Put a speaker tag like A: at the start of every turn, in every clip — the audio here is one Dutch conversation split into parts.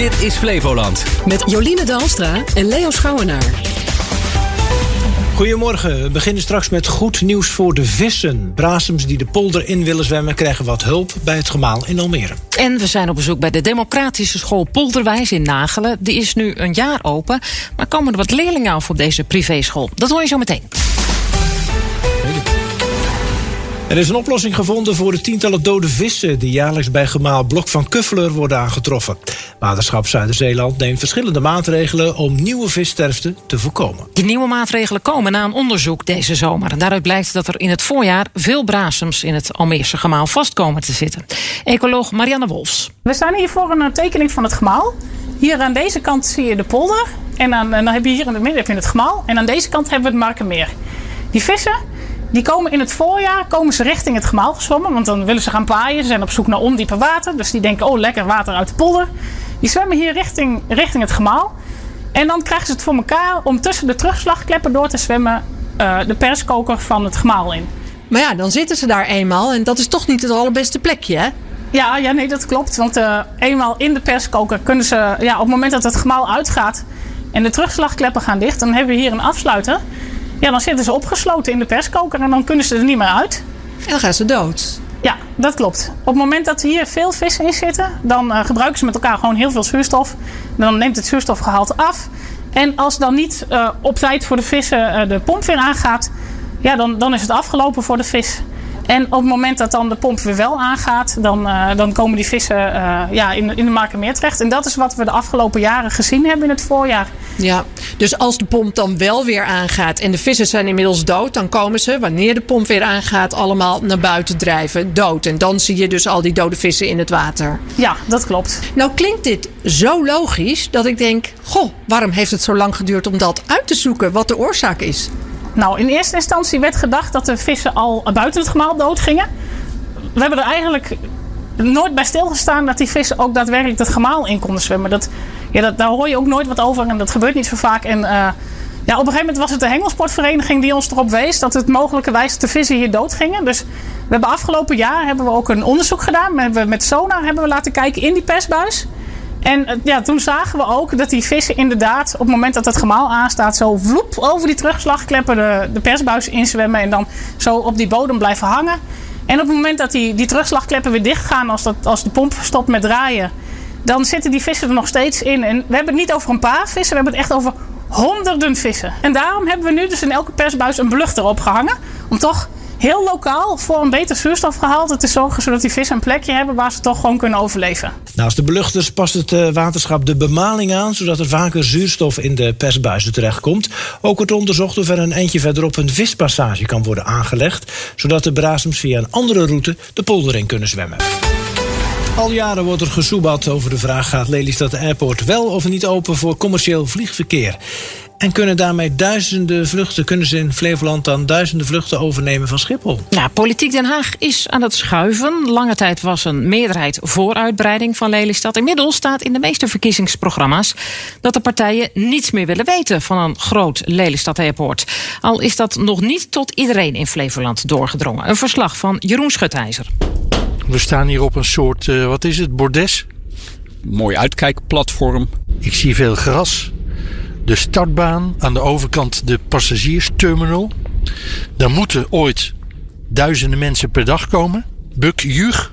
A: Dit is Flevoland.
B: Met Jolien Dalstra en Leo Schouwenaar.
C: Goedemorgen. We beginnen straks met goed nieuws voor de vissen. Brasems die de polder in willen zwemmen krijgen wat hulp bij het gemaal in Almere.
D: En we zijn op bezoek bij de Democratische School Polderwijs in Nagelen. Die is nu een jaar open, maar komen er wat leerlingen af op deze privéschool. Dat hoor je zo meteen.
C: Er is een oplossing gevonden voor de tientallen dode vissen die jaarlijks bij gemaal Blok van Kuffeler worden aangetroffen. Waterschap Zuider-Zeeland neemt verschillende maatregelen om nieuwe vissterfte te voorkomen.
D: Die nieuwe maatregelen komen na een onderzoek deze zomer. Daaruit blijkt dat er in het voorjaar veel brasems in het Almeerse gemaal vastkomen te zitten. Ecoloog Marianne Wolfs.
E: We staan hier voor een tekening van het gemaal. Hier aan deze kant zie je de polder. En, aan, en dan heb je hier in het midden heb je het gemaal. En aan deze kant hebben we het Markenmeer. Die vissen die komen in het voorjaar komen ze richting het gemaal gezwommen. Want dan willen ze gaan paaien. Ze zijn op zoek naar ondiepe water. Dus die denken, oh lekker water uit de polder. Die zwemmen hier richting, richting het gemaal. En dan krijgen ze het voor elkaar om tussen de terugslagkleppen door te zwemmen... Uh, de perskoker van het gemaal in.
F: Maar ja, dan zitten ze daar eenmaal. En dat is toch niet het allerbeste plekje, hè?
E: Ja, ja nee, dat klopt. Want uh, eenmaal in de perskoker kunnen ze... Ja, op het moment dat het gemaal uitgaat en de terugslagkleppen gaan dicht... dan hebben we hier een afsluiter... Ja, dan zitten ze opgesloten in de perskoker en dan kunnen ze er niet meer uit.
F: En dan gaan ze dood.
E: Ja, dat klopt. Op het moment dat hier veel vissen in zitten, dan uh, gebruiken ze met elkaar gewoon heel veel zuurstof. Dan neemt het zuurstofgehalte af. En als dan niet uh, op tijd voor de vissen uh, de pomp weer aangaat, ja, dan, dan is het afgelopen voor de vis. En op het moment dat dan de pomp weer wel aangaat, dan, uh, dan komen die vissen uh, ja, in, in de Markermeer terecht. En dat is wat we de afgelopen jaren gezien hebben in het voorjaar.
F: Ja, dus als de pomp dan wel weer aangaat en de vissen zijn inmiddels dood, dan komen ze, wanneer de pomp weer aangaat, allemaal naar buiten drijven, dood. En dan zie je dus al die dode vissen in het water.
E: Ja, dat klopt.
F: Nou klinkt dit zo logisch dat ik denk, goh, waarom heeft het zo lang geduurd om dat uit te zoeken, wat de oorzaak is?
E: Nou, in eerste instantie werd gedacht dat de vissen al buiten het gemaal doodgingen. We hebben er eigenlijk nooit bij stilgestaan dat die vissen ook daadwerkelijk het gemaal in konden zwemmen. Dat, ja, dat, daar hoor je ook nooit wat over en dat gebeurt niet zo vaak. En uh, ja, op een gegeven moment was het de hengelsportvereniging die ons erop wees dat het mogelijkerwijs de vissen hier doodgingen. Dus we hebben afgelopen jaar hebben we ook een onderzoek gedaan. We hebben met sonar hebben we laten kijken in die persbuis. En ja, toen zagen we ook dat die vissen inderdaad, op het moment dat het gemaal aanstaat, zo vloep over die terugslagkleppen de, de persbuis inzwemmen en dan zo op die bodem blijven hangen. En op het moment dat die, die terugslagkleppen weer dichtgaan, als, dat, als de pomp stopt met draaien, dan zitten die vissen er nog steeds in. En we hebben het niet over een paar vissen, we hebben het echt over honderden vissen. En daarom hebben we nu dus in elke persbuis een beluchter opgehangen. Om toch heel lokaal voor een beter zuurstofgehalte te zorgen, zodat die vissen een plekje hebben waar ze toch gewoon kunnen overleven.
C: Naast de beluchters past het uh, waterschap de bemaling aan, zodat er vaker zuurstof in de persbuizen terechtkomt. Ook wordt onderzocht of er een eindje verderop een vispassage kan worden aangelegd, zodat de brasems via een andere route de polder in kunnen zwemmen. Al jaren wordt er gesoebat over de vraag: gaat Lelystad Airport wel of niet open voor commercieel vliegverkeer? En kunnen daarmee duizenden vluchten, kunnen ze in Flevoland dan duizenden vluchten overnemen van Schiphol?
D: Ja, politiek Den Haag is aan het schuiven. Lange tijd was een meerderheid voor uitbreiding van Lelystad. Inmiddels staat in de meeste verkiezingsprogramma's dat de partijen niets meer willen weten van een groot Lelystad Airport. Al is dat nog niet tot iedereen in Flevoland doorgedrongen. Een verslag van Jeroen Schutijzer.
G: We staan hier op een soort, uh, wat is het, bordes?
H: Mooi uitkijkplatform.
G: Ik zie veel gras de startbaan, aan de overkant de passagiersterminal. Daar moeten ooit duizenden mensen per dag komen. Buk Jug,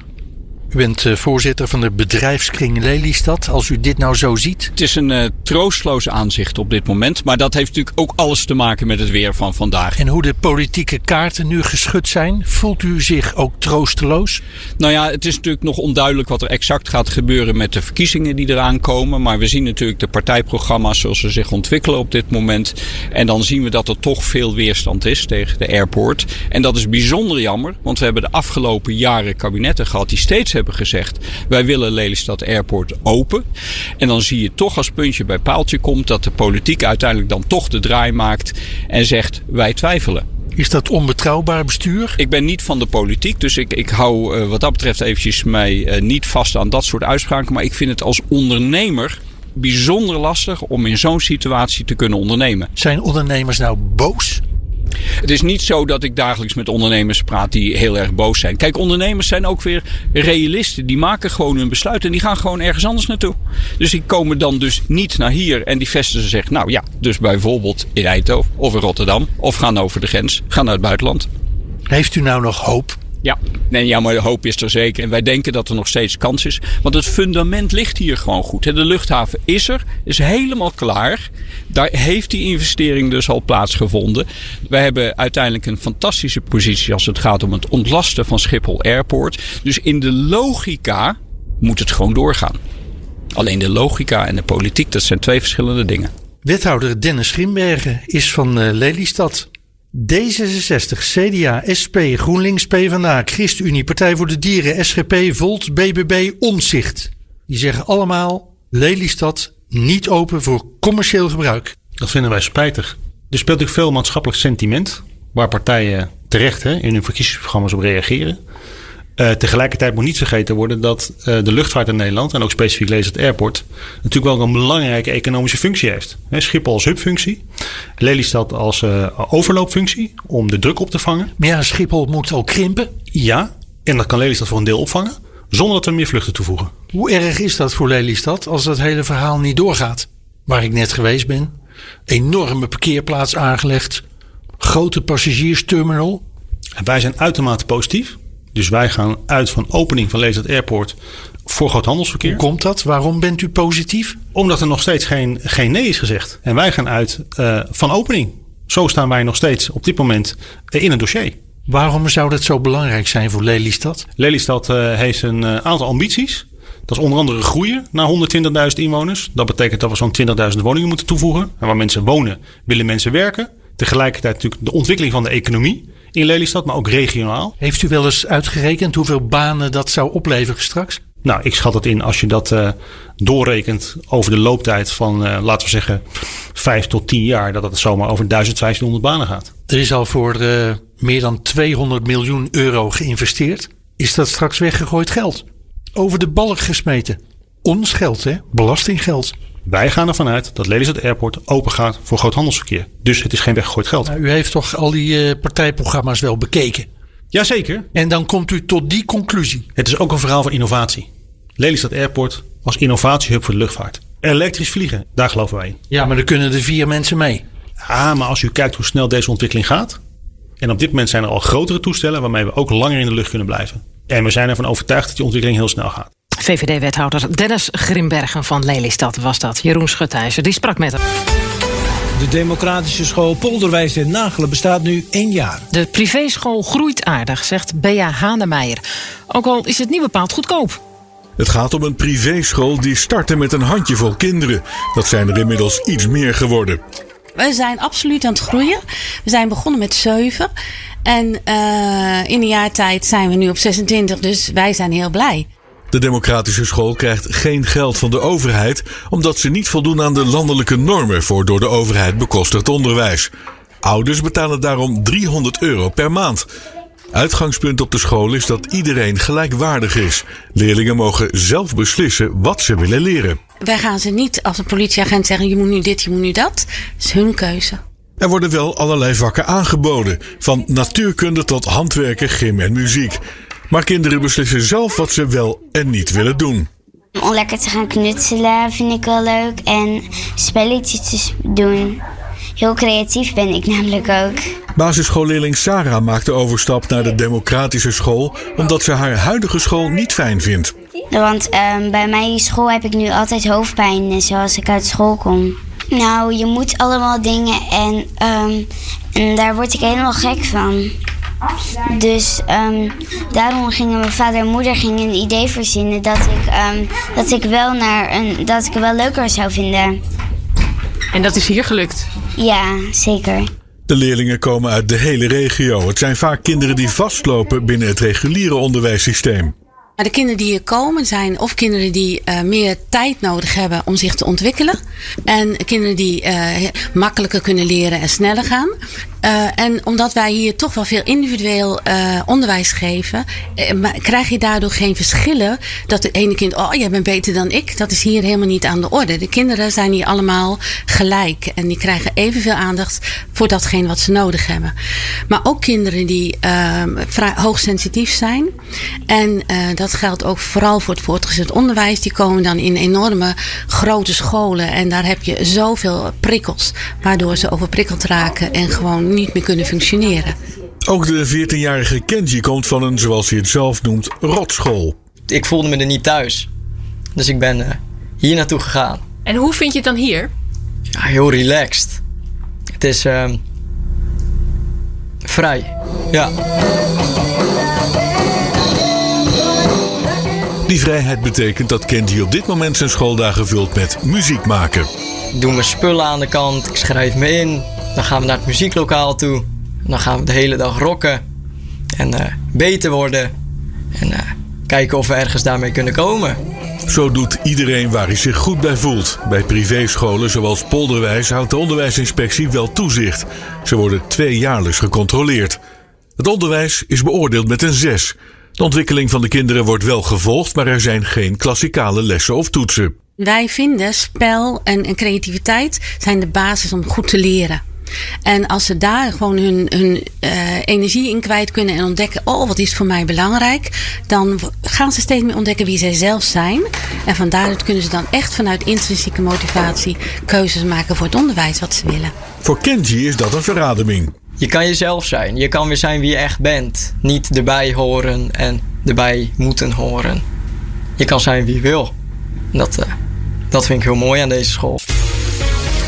G: u bent uh, voorzitter van de bedrijfskring Lelystad. Als u dit nou zo ziet.
H: Het is een uh, troostloos aanzicht op dit moment. Maar dat heeft natuurlijk ook alles te maken met het weer van vandaag.
G: En hoe de politieke kaarten nu geschud zijn. Voelt u zich ook troosteloos?
H: Nou ja, het is natuurlijk nog onduidelijk wat er exact gaat gebeuren met de verkiezingen die eraan komen. Maar we zien natuurlijk de partijprogramma's zoals ze zich ontwikkelen op dit moment. En dan zien we dat er toch veel weerstand is tegen de airport. En dat is bijzonder jammer. Want we hebben de afgelopen jaren kabinetten gehad die steeds hebben gezegd: wij willen Lelystad Airport open. En dan zie je toch als puntje bij paaltje komt dat de politiek uiteindelijk dan toch de draai maakt en zegt: wij twijfelen.
G: Is dat onbetrouwbaar bestuur?
H: Ik ben niet van de politiek, dus ik, ik hou uh, wat dat betreft eventjes mij uh, niet vast aan dat soort uitspraken. Maar ik vind het als ondernemer bijzonder lastig om in zo'n situatie te kunnen ondernemen.
G: Zijn ondernemers nou boos?
H: Het is niet zo dat ik dagelijks met ondernemers praat die heel erg boos zijn. Kijk, ondernemers zijn ook weer realisten. Die maken gewoon hun besluit en die gaan gewoon ergens anders naartoe. Dus die komen dan dus niet naar hier en die vestigen zich, nou ja, dus bijvoorbeeld in Eindhoven of in Rotterdam. Of gaan over de grens, gaan naar het buitenland.
G: Heeft u nou nog hoop?
H: Ja, nee, ja, maar de hoop is er zeker. En wij denken dat er nog steeds kans is. Want het fundament ligt hier gewoon goed. De luchthaven is er, is helemaal klaar. Daar heeft die investering dus al plaatsgevonden. Wij hebben uiteindelijk een fantastische positie als het gaat om het ontlasten van Schiphol Airport. Dus in de logica moet het gewoon doorgaan. Alleen de logica en de politiek, dat zijn twee verschillende dingen.
G: Wethouder Dennis Grimbergen is van uh, Lelystad. D66, CDA, SP, GroenLinks, PvdA, ChristenUnie, Partij voor de Dieren, SGP, Volt, BBB, Omzicht. Die zeggen allemaal Lelystad niet open voor commercieel gebruik.
E: Dat vinden wij spijtig. Er speelt ook veel maatschappelijk sentiment, waar partijen terecht hè, in hun verkiezingsprogramma's op reageren. Uh, tegelijkertijd moet niet vergeten worden dat uh, de luchtvaart in Nederland, en ook specifiek Lelystad Airport, natuurlijk wel een belangrijke economische functie heeft. He, Schiphol als hubfunctie, Lelystad als uh, overloopfunctie om de druk op te vangen.
G: Maar ja, Schiphol moet ook krimpen.
E: Ja, en dat kan Lelystad voor een deel opvangen, zonder dat we meer vluchten toevoegen.
G: Hoe erg is dat voor Lelystad als dat hele verhaal niet doorgaat? Waar ik net geweest ben, enorme parkeerplaats aangelegd, grote passagiersterminal.
E: En wij zijn uitermate positief. Dus wij gaan uit van opening van Lelystad Airport voor groothandelsverkeer.
G: Hoe komt dat? Waarom bent u positief?
E: Omdat er nog steeds geen, geen nee is gezegd. En wij gaan uit uh, van opening. Zo staan wij nog steeds op dit moment in het dossier.
G: Waarom zou dat zo belangrijk zijn voor Lelystad?
E: Lelystad uh, heeft een aantal ambities. Dat is onder andere groeien naar 120.000 inwoners. Dat betekent dat we zo'n 20.000 woningen moeten toevoegen. En waar mensen wonen, willen mensen werken. Tegelijkertijd natuurlijk de ontwikkeling van de economie in Lelystad, maar ook regionaal.
G: Heeft u wel eens uitgerekend hoeveel banen dat zou opleveren straks?
E: Nou, ik schat het in als je dat uh, doorrekent over de looptijd van, uh, laten we zeggen, vijf tot tien jaar, dat het zomaar over 1500 banen gaat.
G: Er is al voor uh, meer dan 200 miljoen euro geïnvesteerd. Is dat straks weggegooid geld? Over de balk gesmeten. Ons geld, hè? Belastinggeld.
E: Wij gaan ervan uit dat Lelystad Airport open gaat voor groothandelsverkeer. Dus het is geen weggegooid geld.
G: Nou, u heeft toch al die uh, partijprogramma's wel bekeken?
E: Jazeker.
G: En dan komt u tot die conclusie.
E: Het is ook een verhaal van innovatie. Lelystad Airport als innovatiehub voor de luchtvaart. Elektrisch vliegen, daar geloven wij in.
G: Ja, maar dan kunnen er vier mensen mee.
E: Ja, maar als u kijkt hoe snel deze ontwikkeling gaat. En op dit moment zijn er al grotere toestellen waarmee we ook langer in de lucht kunnen blijven. En we zijn ervan overtuigd dat die ontwikkeling heel snel gaat.
D: VVD-wethouder Dennis Grimbergen van Lelystad was dat. Jeroen Schutijzer, die sprak met hem.
C: De democratische school Polderwijs in Nagelen bestaat nu één jaar.
D: De privéschool groeit aardig, zegt Bea Hanemeijer. Ook al is het niet bepaald goedkoop.
I: Het gaat om een privéschool die startte met een handjevol kinderen. Dat zijn er inmiddels iets meer geworden.
J: We zijn absoluut aan het groeien. We zijn begonnen met zeven. En uh, in een jaar tijd zijn we nu op 26, dus wij zijn heel blij.
I: De democratische school krijgt geen geld van de overheid omdat ze niet voldoen aan de landelijke normen voor door de overheid bekostigd onderwijs. Ouders betalen daarom 300 euro per maand. Uitgangspunt op de school is dat iedereen gelijkwaardig is. Leerlingen mogen zelf beslissen wat ze willen leren.
J: Wij gaan ze niet als een politieagent zeggen: je moet nu dit, je moet nu dat. Dat is hun keuze.
I: Er worden wel allerlei vakken aangeboden, van natuurkunde tot handwerken, gym en muziek. Maar kinderen beslissen zelf wat ze wel en niet willen doen.
K: Om lekker te gaan knutselen vind ik wel leuk en spelletjes te doen. Heel creatief ben ik namelijk ook.
I: Basisschoolleerling Sarah maakt de overstap naar de democratische school omdat ze haar huidige school niet fijn vindt.
K: Want um, bij mijn school heb ik nu altijd hoofdpijn zoals ik uit school kom. Nou, je moet allemaal dingen en, um, en daar word ik helemaal gek van. Dus um, daarom gingen mijn vader en moeder gingen een idee verzinnen dat ik, um, dat ik wel naar een, dat ik het wel leuker zou vinden.
D: En dat is hier gelukt?
K: Ja, zeker.
I: De leerlingen komen uit de hele regio. Het zijn vaak kinderen die vastlopen binnen het reguliere onderwijssysteem.
J: De kinderen die hier komen zijn of kinderen die uh, meer tijd nodig hebben om zich te ontwikkelen. En kinderen die uh, makkelijker kunnen leren en sneller gaan. Uh, en omdat wij hier toch wel veel individueel onderwijs geven, krijg je daardoor geen verschillen. Dat het ene kind, oh jij bent beter dan ik. Dat is hier helemaal niet aan de orde. De kinderen zijn hier allemaal gelijk. En die krijgen evenveel aandacht voor datgene wat ze nodig hebben. Maar ook kinderen die ehm, vrij hoogsensitief zijn. En eh, dat geldt ook vooral voor het voortgezet onderwijs. Die komen dan in enorme grote scholen. En daar heb je zoveel prikkels. Waardoor ze overprikkeld raken en gewoon niet meer kunnen functioneren.
I: Ook de 14-jarige Kenji komt van een, zoals hij het zelf noemt, rotschool.
L: Ik voelde me er niet thuis. Dus ik ben eh, hier naartoe gegaan.
F: En hoe vind je het dan hier?
L: Ja, heel relaxed. Het is ehm, vrij. Ja.
I: Die vrijheid betekent dat Kenji op dit moment zijn schooldagen vult met muziek maken.
L: Ik doe mijn spullen aan de kant. Ik schrijf me in. Dan gaan we naar het muzieklokaal toe. Dan gaan we de hele dag rocken. En eh, beter worden. En eh, kijken of we ergens daarmee kunnen komen.
I: Zo doet iedereen waar hij zich goed bij voelt. Bij privéscholen zoals Polderwijs houdt de onderwijsinspectie wel toezicht. Ze worden tweejaarlijks gecontroleerd. Het onderwijs is beoordeeld met een 6. De ontwikkeling van de kinderen wordt wel gevolgd, maar er zijn geen klassikale lessen of toetsen.
J: Wij vinden spel en, creativiteit zijn de basis om goed te leren. En als ze daar gewoon hun, hun uh, energie in kwijt kunnen en ontdekken: oh, wat is voor mij belangrijk, dan gaan ze steeds meer ontdekken wie zij zelf zijn. En van daaruit kunnen ze dan echt vanuit intrinsieke motivatie keuzes maken voor het onderwijs wat ze willen.
I: Voor Kenji is dat een verademing.
L: Je kan jezelf zijn. Je kan weer zijn wie je echt bent. Niet erbij horen en erbij moeten horen. Je kan zijn wie je wil. Dat, uh, dat vind ik heel mooi aan deze school.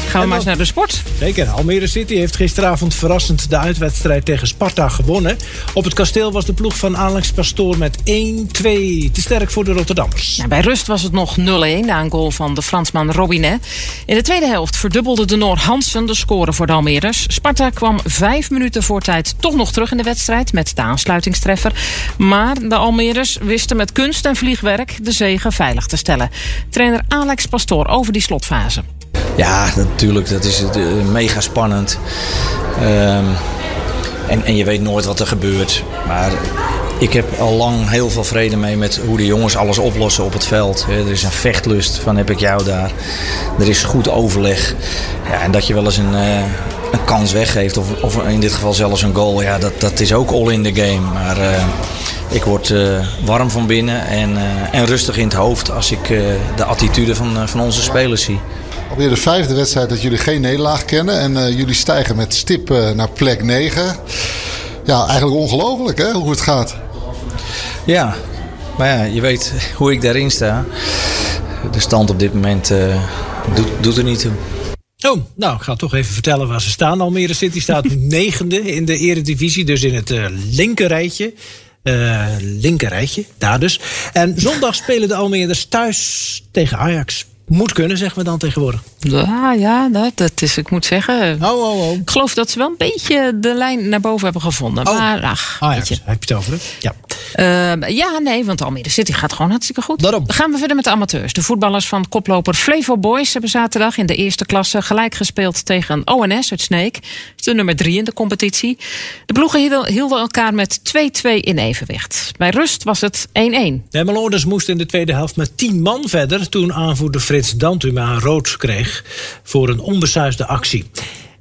D: Gaan we maar eens naar de sport.
C: Zeker. Almere City heeft gisteravond verrassend de uitwedstrijd tegen Sparta gewonnen. Op het kasteel was de ploeg van Alex Pastoor met 1-2 te sterk voor de Rotterdammers.
D: Ja, bij rust was het nog 0-1 na een goal van de Fransman Robinet. In de tweede helft verdubbelde de Noor Hansen de score voor de Almeerders. Sparta kwam vijf minuten voor tijd toch nog terug in de wedstrijd met de aansluitingstreffer. Maar de Almeerders wisten met kunst en vliegwerk de zegen veilig te stellen. Trainer Alex Pastoor over die slotfase.
M: Ja, natuurlijk. Dat is uh, mega spannend. Um, en, en je weet nooit wat er gebeurt. Maar ik heb al lang heel veel vrede mee met hoe de jongens alles oplossen op het veld. Er is een vechtlust van heb ik jou daar. Er is goed overleg. Ja, en dat je wel eens een, uh, een kans weggeeft, of, of in dit geval zelfs een goal, ja, dat, dat is ook all in the game. Maar uh, ik word warm van binnen en, en rustig in het hoofd als ik de attitude van, van onze spelers zie.
N: Alweer de vijfde wedstrijd dat jullie geen nederlaag kennen. En uh, jullie stijgen met stip uh, naar plek 9. Ja, eigenlijk ongelooflijk hè, hoe het gaat.
M: Ja, maar ja, je weet hoe ik daarin sta. De stand op dit moment uh, doet, doet er niet toe.
C: Oh, nou, ik ga toch even vertellen waar ze staan. Almere City staat negende in de eredivisie, dus in het uh, linkerrijtje. Uh, linkerrijtje, daar dus. En zondag spelen de Almeerders thuis tegen Ajax moet kunnen, zeggen we dan tegenwoordig.
D: Ja, ja dat, dat is, ik moet zeggen.
C: Oh, oh, oh.
D: Ik geloof dat ze wel een beetje de lijn naar boven hebben gevonden.
C: Oh.
D: Maar ach,
C: Ah, ja,
D: weet je.
C: heb je het over? hè? Ja.
D: Uh, ja, nee, want Almere City gaat gewoon hartstikke goed.
C: Daarom.
D: Dan gaan we verder met de amateurs. De voetballers van koploper Flevo Boys hebben zaterdag in de eerste klasse gelijk gespeeld tegen ONS uit Sneek. De nummer drie in de competitie. De ploegen hielden, hielden elkaar met 2-2 in evenwicht. Bij rust was het 1-1.
C: De Meloders moesten in de tweede helft met 10 man verder toen aanvoerder Frits Dantuma rood kreeg voor een onbesuisde actie.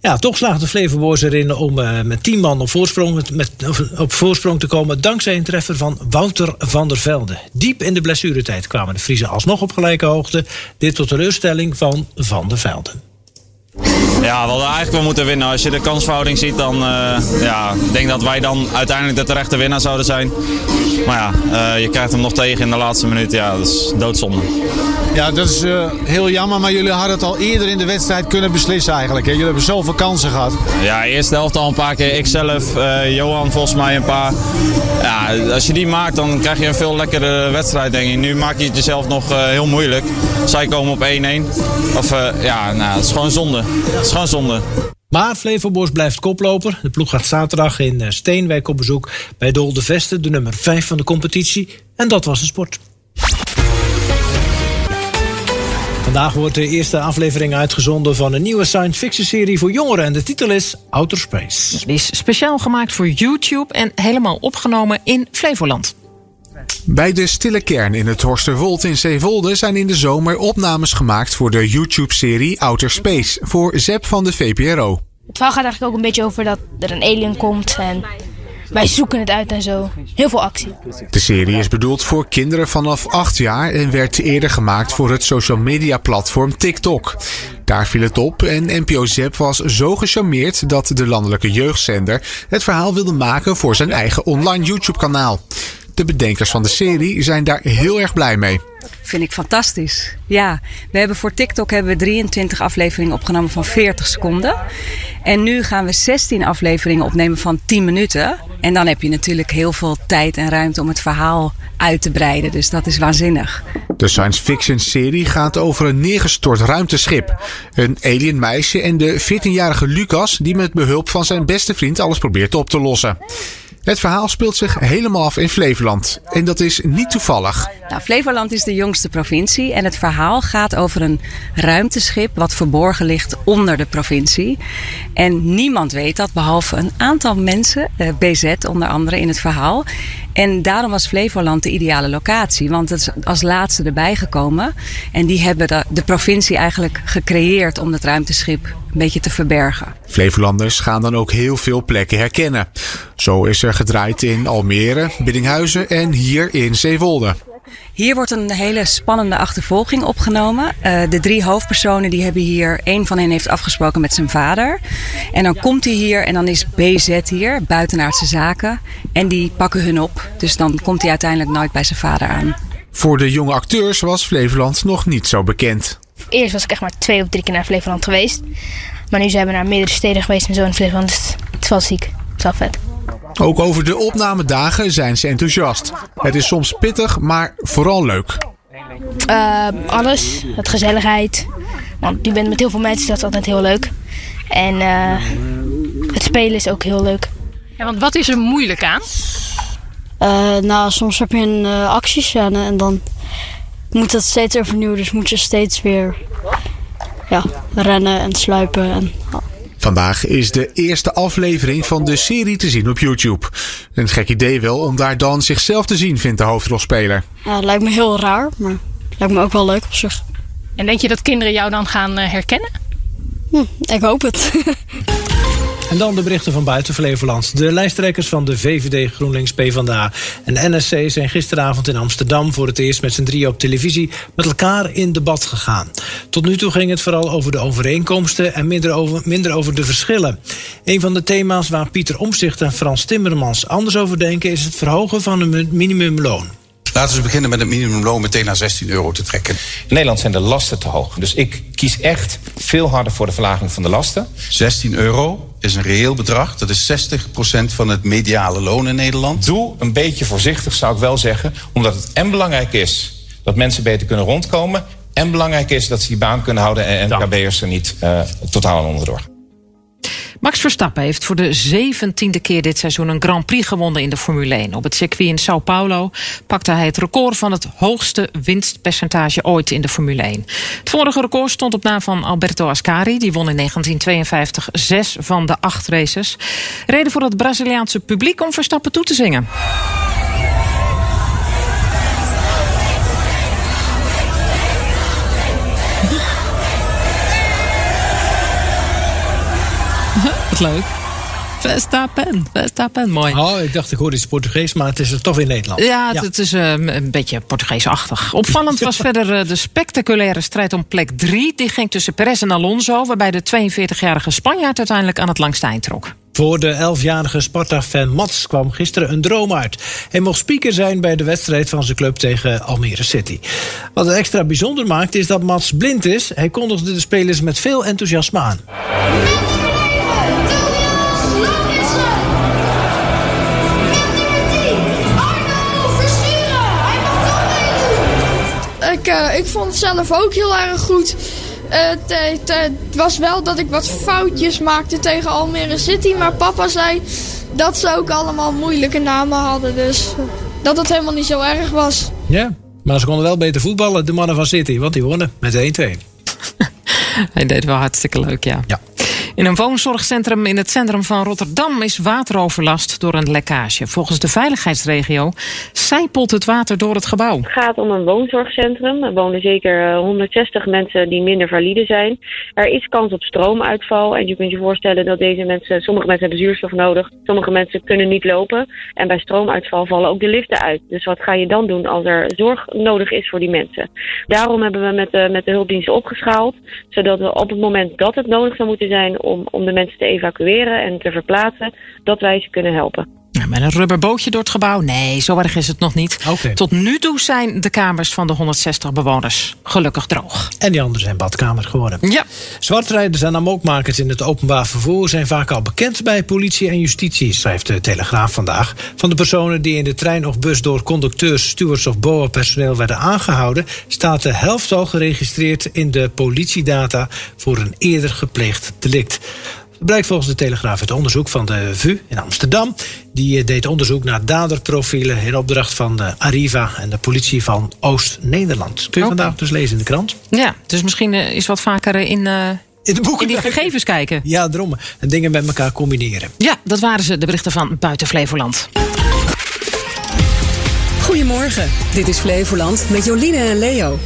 C: Ja, toch slaagde Flevoboys erin om uh, met 10 man op voorsprong, met, op voorsprong te komen. dankzij een treffer van Wouter van der Velde. Diep in de blessuretijd kwamen de Friesen alsnog op gelijke hoogte. Dit tot teleurstelling van Van der Velde.
O: Ja, we hadden eigenlijk wel moeten winnen. Als je de kansverhouding ziet, dan uh, ja, ik denk dat wij dan uiteindelijk de terechte winnaar zouden zijn. Maar ja, uh, je krijgt hem nog tegen in de laatste minuut. Ja, dat is doodzonde.
P: Ja, dat is uh, heel jammer, maar jullie hadden het al eerder in de wedstrijd kunnen beslissen eigenlijk. Hè? Jullie hebben zoveel kansen gehad.
O: Ja, eerste helft al een paar keer. Ikzelf, Johan volgens mij een paar. Ja, als je die maakt, dan krijg je een veel lekkere wedstrijd, denk ik. Nu maak je het jezelf nog heel moeilijk. Zij komen op 1-1. Of ja, nou, het is gewoon zonde. Het is gewoon zonde.
C: Maar Flevoboys blijft koploper. De ploeg gaat zaterdag in Steenwijk op bezoek bij Dol de Veste, de nummer 5 van de competitie. En dat was de sport. Vandaag wordt de eerste aflevering uitgezonden van een nieuwe science fiction serie voor jongeren. En de titel is Outer Space.
D: Die is speciaal gemaakt voor YouTube en helemaal opgenomen in Flevoland.
Q: Bij de Stille Kern in het Horsterwold in Zeewolde zijn in de zomer opnames gemaakt voor de YouTube-serie Outer Space voor ZEP van de VPRO.
R: Het verhaal gaat eigenlijk ook een beetje over dat er een alien komt en wij zoeken het uit en zo. Heel veel actie.
Q: De serie is bedoeld voor kinderen vanaf 8 jaar en werd eerder gemaakt voor het social media platform TikTok. Daar viel het op en NPO Zep was zo gecharmeerd dat de landelijke jeugdzender het verhaal wilde maken voor zijn eigen online YouTube kanaal. De bedenkers van de serie zijn daar heel erg blij mee.
S: Vind ik fantastisch. Ja, we hebben voor TikTok hebben we 23 afleveringen opgenomen van 40 seconden. En nu gaan we 16 afleveringen opnemen van 10 minuten. En dan heb je natuurlijk heel veel tijd en ruimte om het verhaal uit te breiden. Dus dat is waanzinnig.
Q: De science fiction serie gaat over een neergestort ruimteschip. Een alien meisje en de 14-jarige Lucas die met behulp van zijn beste vriend alles probeert op te lossen. Het verhaal speelt zich helemaal af in Flevoland. En dat is niet toevallig.
S: Nou, Flevoland is de jongste provincie en het verhaal gaat over een ruimteschip wat verborgen ligt onder de provincie. En niemand weet dat behalve een aantal mensen, eh, BZ onder andere in het verhaal. En daarom was Flevoland de ideale locatie, want het is als laatste erbij gekomen. En die hebben de, de provincie eigenlijk gecreëerd om het ruimteschip een beetje te verbergen.
Q: Flevolanders gaan dan ook heel veel plekken herkennen. Zo is er gedraaid in Almere, Biddinghuizen en hier in Zeewolde.
S: Hier wordt een hele spannende achtervolging opgenomen. Uh, de drie hoofdpersonen die hebben hier, één van hen heeft afgesproken met zijn vader. En dan komt hij hier en dan is BZ hier, buitenaardse zaken. En die pakken hun op. Dus dan komt hij uiteindelijk nooit bij zijn vader aan.
Q: Voor de jonge acteurs was Flevoland nog niet zo bekend.
R: Eerst was ik echt maar twee of drie keer naar Flevoland geweest. Maar nu zijn we naar meerdere steden geweest en zo in Flevoland. Dus het is wel ziek. Het is wel vet.
Q: Ook over de opnamedagen zijn ze enthousiast. Het is soms pittig, maar vooral leuk.
R: Uh, alles, het gezelligheid. Want je bent met heel veel mensen, dat is altijd heel leuk. En uh, het spelen is ook heel leuk.
D: Ja, want wat is er moeilijk aan?
T: Uh, nou, soms heb je een actiescène en dan moet dat steeds overnieuw. Dus moet je steeds weer ja, rennen en sluipen. En,
Q: Vandaag is de eerste aflevering van de serie te zien op YouTube. Een gek idee wel om daar dan zichzelf te zien, vindt de hoofdrolspeler.
T: Ja, het lijkt me heel raar, maar het lijkt me ook wel leuk op zich.
D: En denk je dat kinderen jou dan gaan uh, herkennen?
T: Hm, ik hoop het.
C: En dan de berichten van buiten Flevoland. De lijsttrekkers van de VVD, GroenLinks, PvdA en NSC zijn gisteravond in Amsterdam voor het eerst met z'n drieën op televisie met elkaar in debat gegaan. Tot nu toe ging het vooral over de overeenkomsten en minder over, minder over de verschillen. Een van de thema's waar Pieter Omzicht en Frans Timmermans anders over denken is het verhogen van het minimumloon.
U: Laten we beginnen met het minimumloon meteen naar 16 euro te trekken.
V: In Nederland zijn de lasten te hoog. Dus ik kies echt veel harder voor de verlaging van de lasten.
U: 16 euro is een reëel bedrag. Dat is 60% van het mediale loon in Nederland.
V: Doe een beetje voorzichtig, zou ik wel zeggen. Omdat het en belangrijk is dat mensen beter kunnen rondkomen. En belangrijk is dat ze die baan kunnen houden en NKB'ers er niet uh, totaal onderdoor.
D: Max Verstappen heeft voor de zeventiende keer dit seizoen een Grand Prix gewonnen in de Formule 1. Op het circuit in Sao Paulo pakte hij het record van het hoogste winstpercentage ooit in de Formule 1. Het vorige record stond op naam van Alberto Ascari. Die won in 1952 zes van de acht races. Reden voor het Braziliaanse publiek om Verstappen toe te zingen. Leuk. Verstappen, Verstappen, mooi.
C: Oh, ik dacht ik hoorde iets Portugees, maar het is er toch in Nederland.
D: Ja, het, is uh, een beetje Portugeesachtig. Opvallend was verder uh, de spectaculaire strijd om plek 3. Die ging tussen Perez en Alonso, waarbij de 42-jarige Spanjaard uiteindelijk aan het langste eind trok.
C: Voor de 11-jarige Sparta-fan Mats kwam gisteren een droom uit. Hij mocht speaker zijn bij de wedstrijd van zijn club tegen Almere City. Wat het extra bijzonder maakt is dat Mats blind is. Hij kondigde de spelers met veel enthousiasme aan.
W: Ik, uh, ik vond het zelf ook heel erg goed. Uh, het was wel dat ik wat foutjes maakte tegen Almere City. Maar papa zei dat ze ook allemaal moeilijke namen hadden. Dus dat het helemaal niet zo erg was.
C: Ja, maar ze konden wel beter voetballen, de mannen van City. Want die wonnen met 1-2.
D: Hij deed wel hartstikke leuk, ja.
C: ja.
D: In een woonzorgcentrum in het centrum van Rotterdam is wateroverlast door een lekkage. Volgens de veiligheidsregio zijpelt het water door het gebouw.
X: Het gaat om een woonzorgcentrum. Er wonen zeker eh, 160 mensen die minder valide zijn. Er is kans op stroomuitval. En je kunt je voorstellen dat deze mensen, sommige mensen hebben zuurstof nodig, sommige mensen kunnen niet lopen. En bij stroomuitval vallen ook de liften uit. Dus wat ga je dan doen als er zorg nodig is voor die mensen? Daarom hebben we met de, met de hulpdiensten opgeschaald, zodat we op het moment dat het nodig zou moeten zijn om, om de mensen te evacueren en te verplaatsen, dat wij ze kunnen helpen.
D: Ja, Met een rubberbootje door het gebouw? Nee, zo erg is het nog niet. Tot nu toe zijn de kamers van de 160 bewoners gelukkig droog.
C: En die anderen zijn badkamers geworden.
D: Ja.
C: Zwartrijders en amokmakers in het openbaar vervoer zijn vaak al bekend bij politie en justitie, schrijft de Telegraaf vandaag. Van de personen die in de trein of bus door conducteurs, stewards of BOA-personeel werden aangehouden, staat de helft al geregistreerd in de politiedata voor een eerder gepleegd delict. Dat blijkt volgens de Telegraaf uit onderzoek van de VU in Amsterdam. Die eh, deed onderzoek naar daderprofielen in opdracht van de Arriva en de politie van Oost-Nederland. Kun je vandaag dus lezen in de krant.
D: Ja, dus misschien eh, is wat vaker eh, in, eh,
C: in, de boeken
D: die gegevens kijken.
C: Ja, daarom. En dingen met elkaar combineren.
D: Ja, dat waren ze, de berichten van Buiten Flevoland.
Y: Goedemorgen, dit is Flevoland met Jolien en Leo.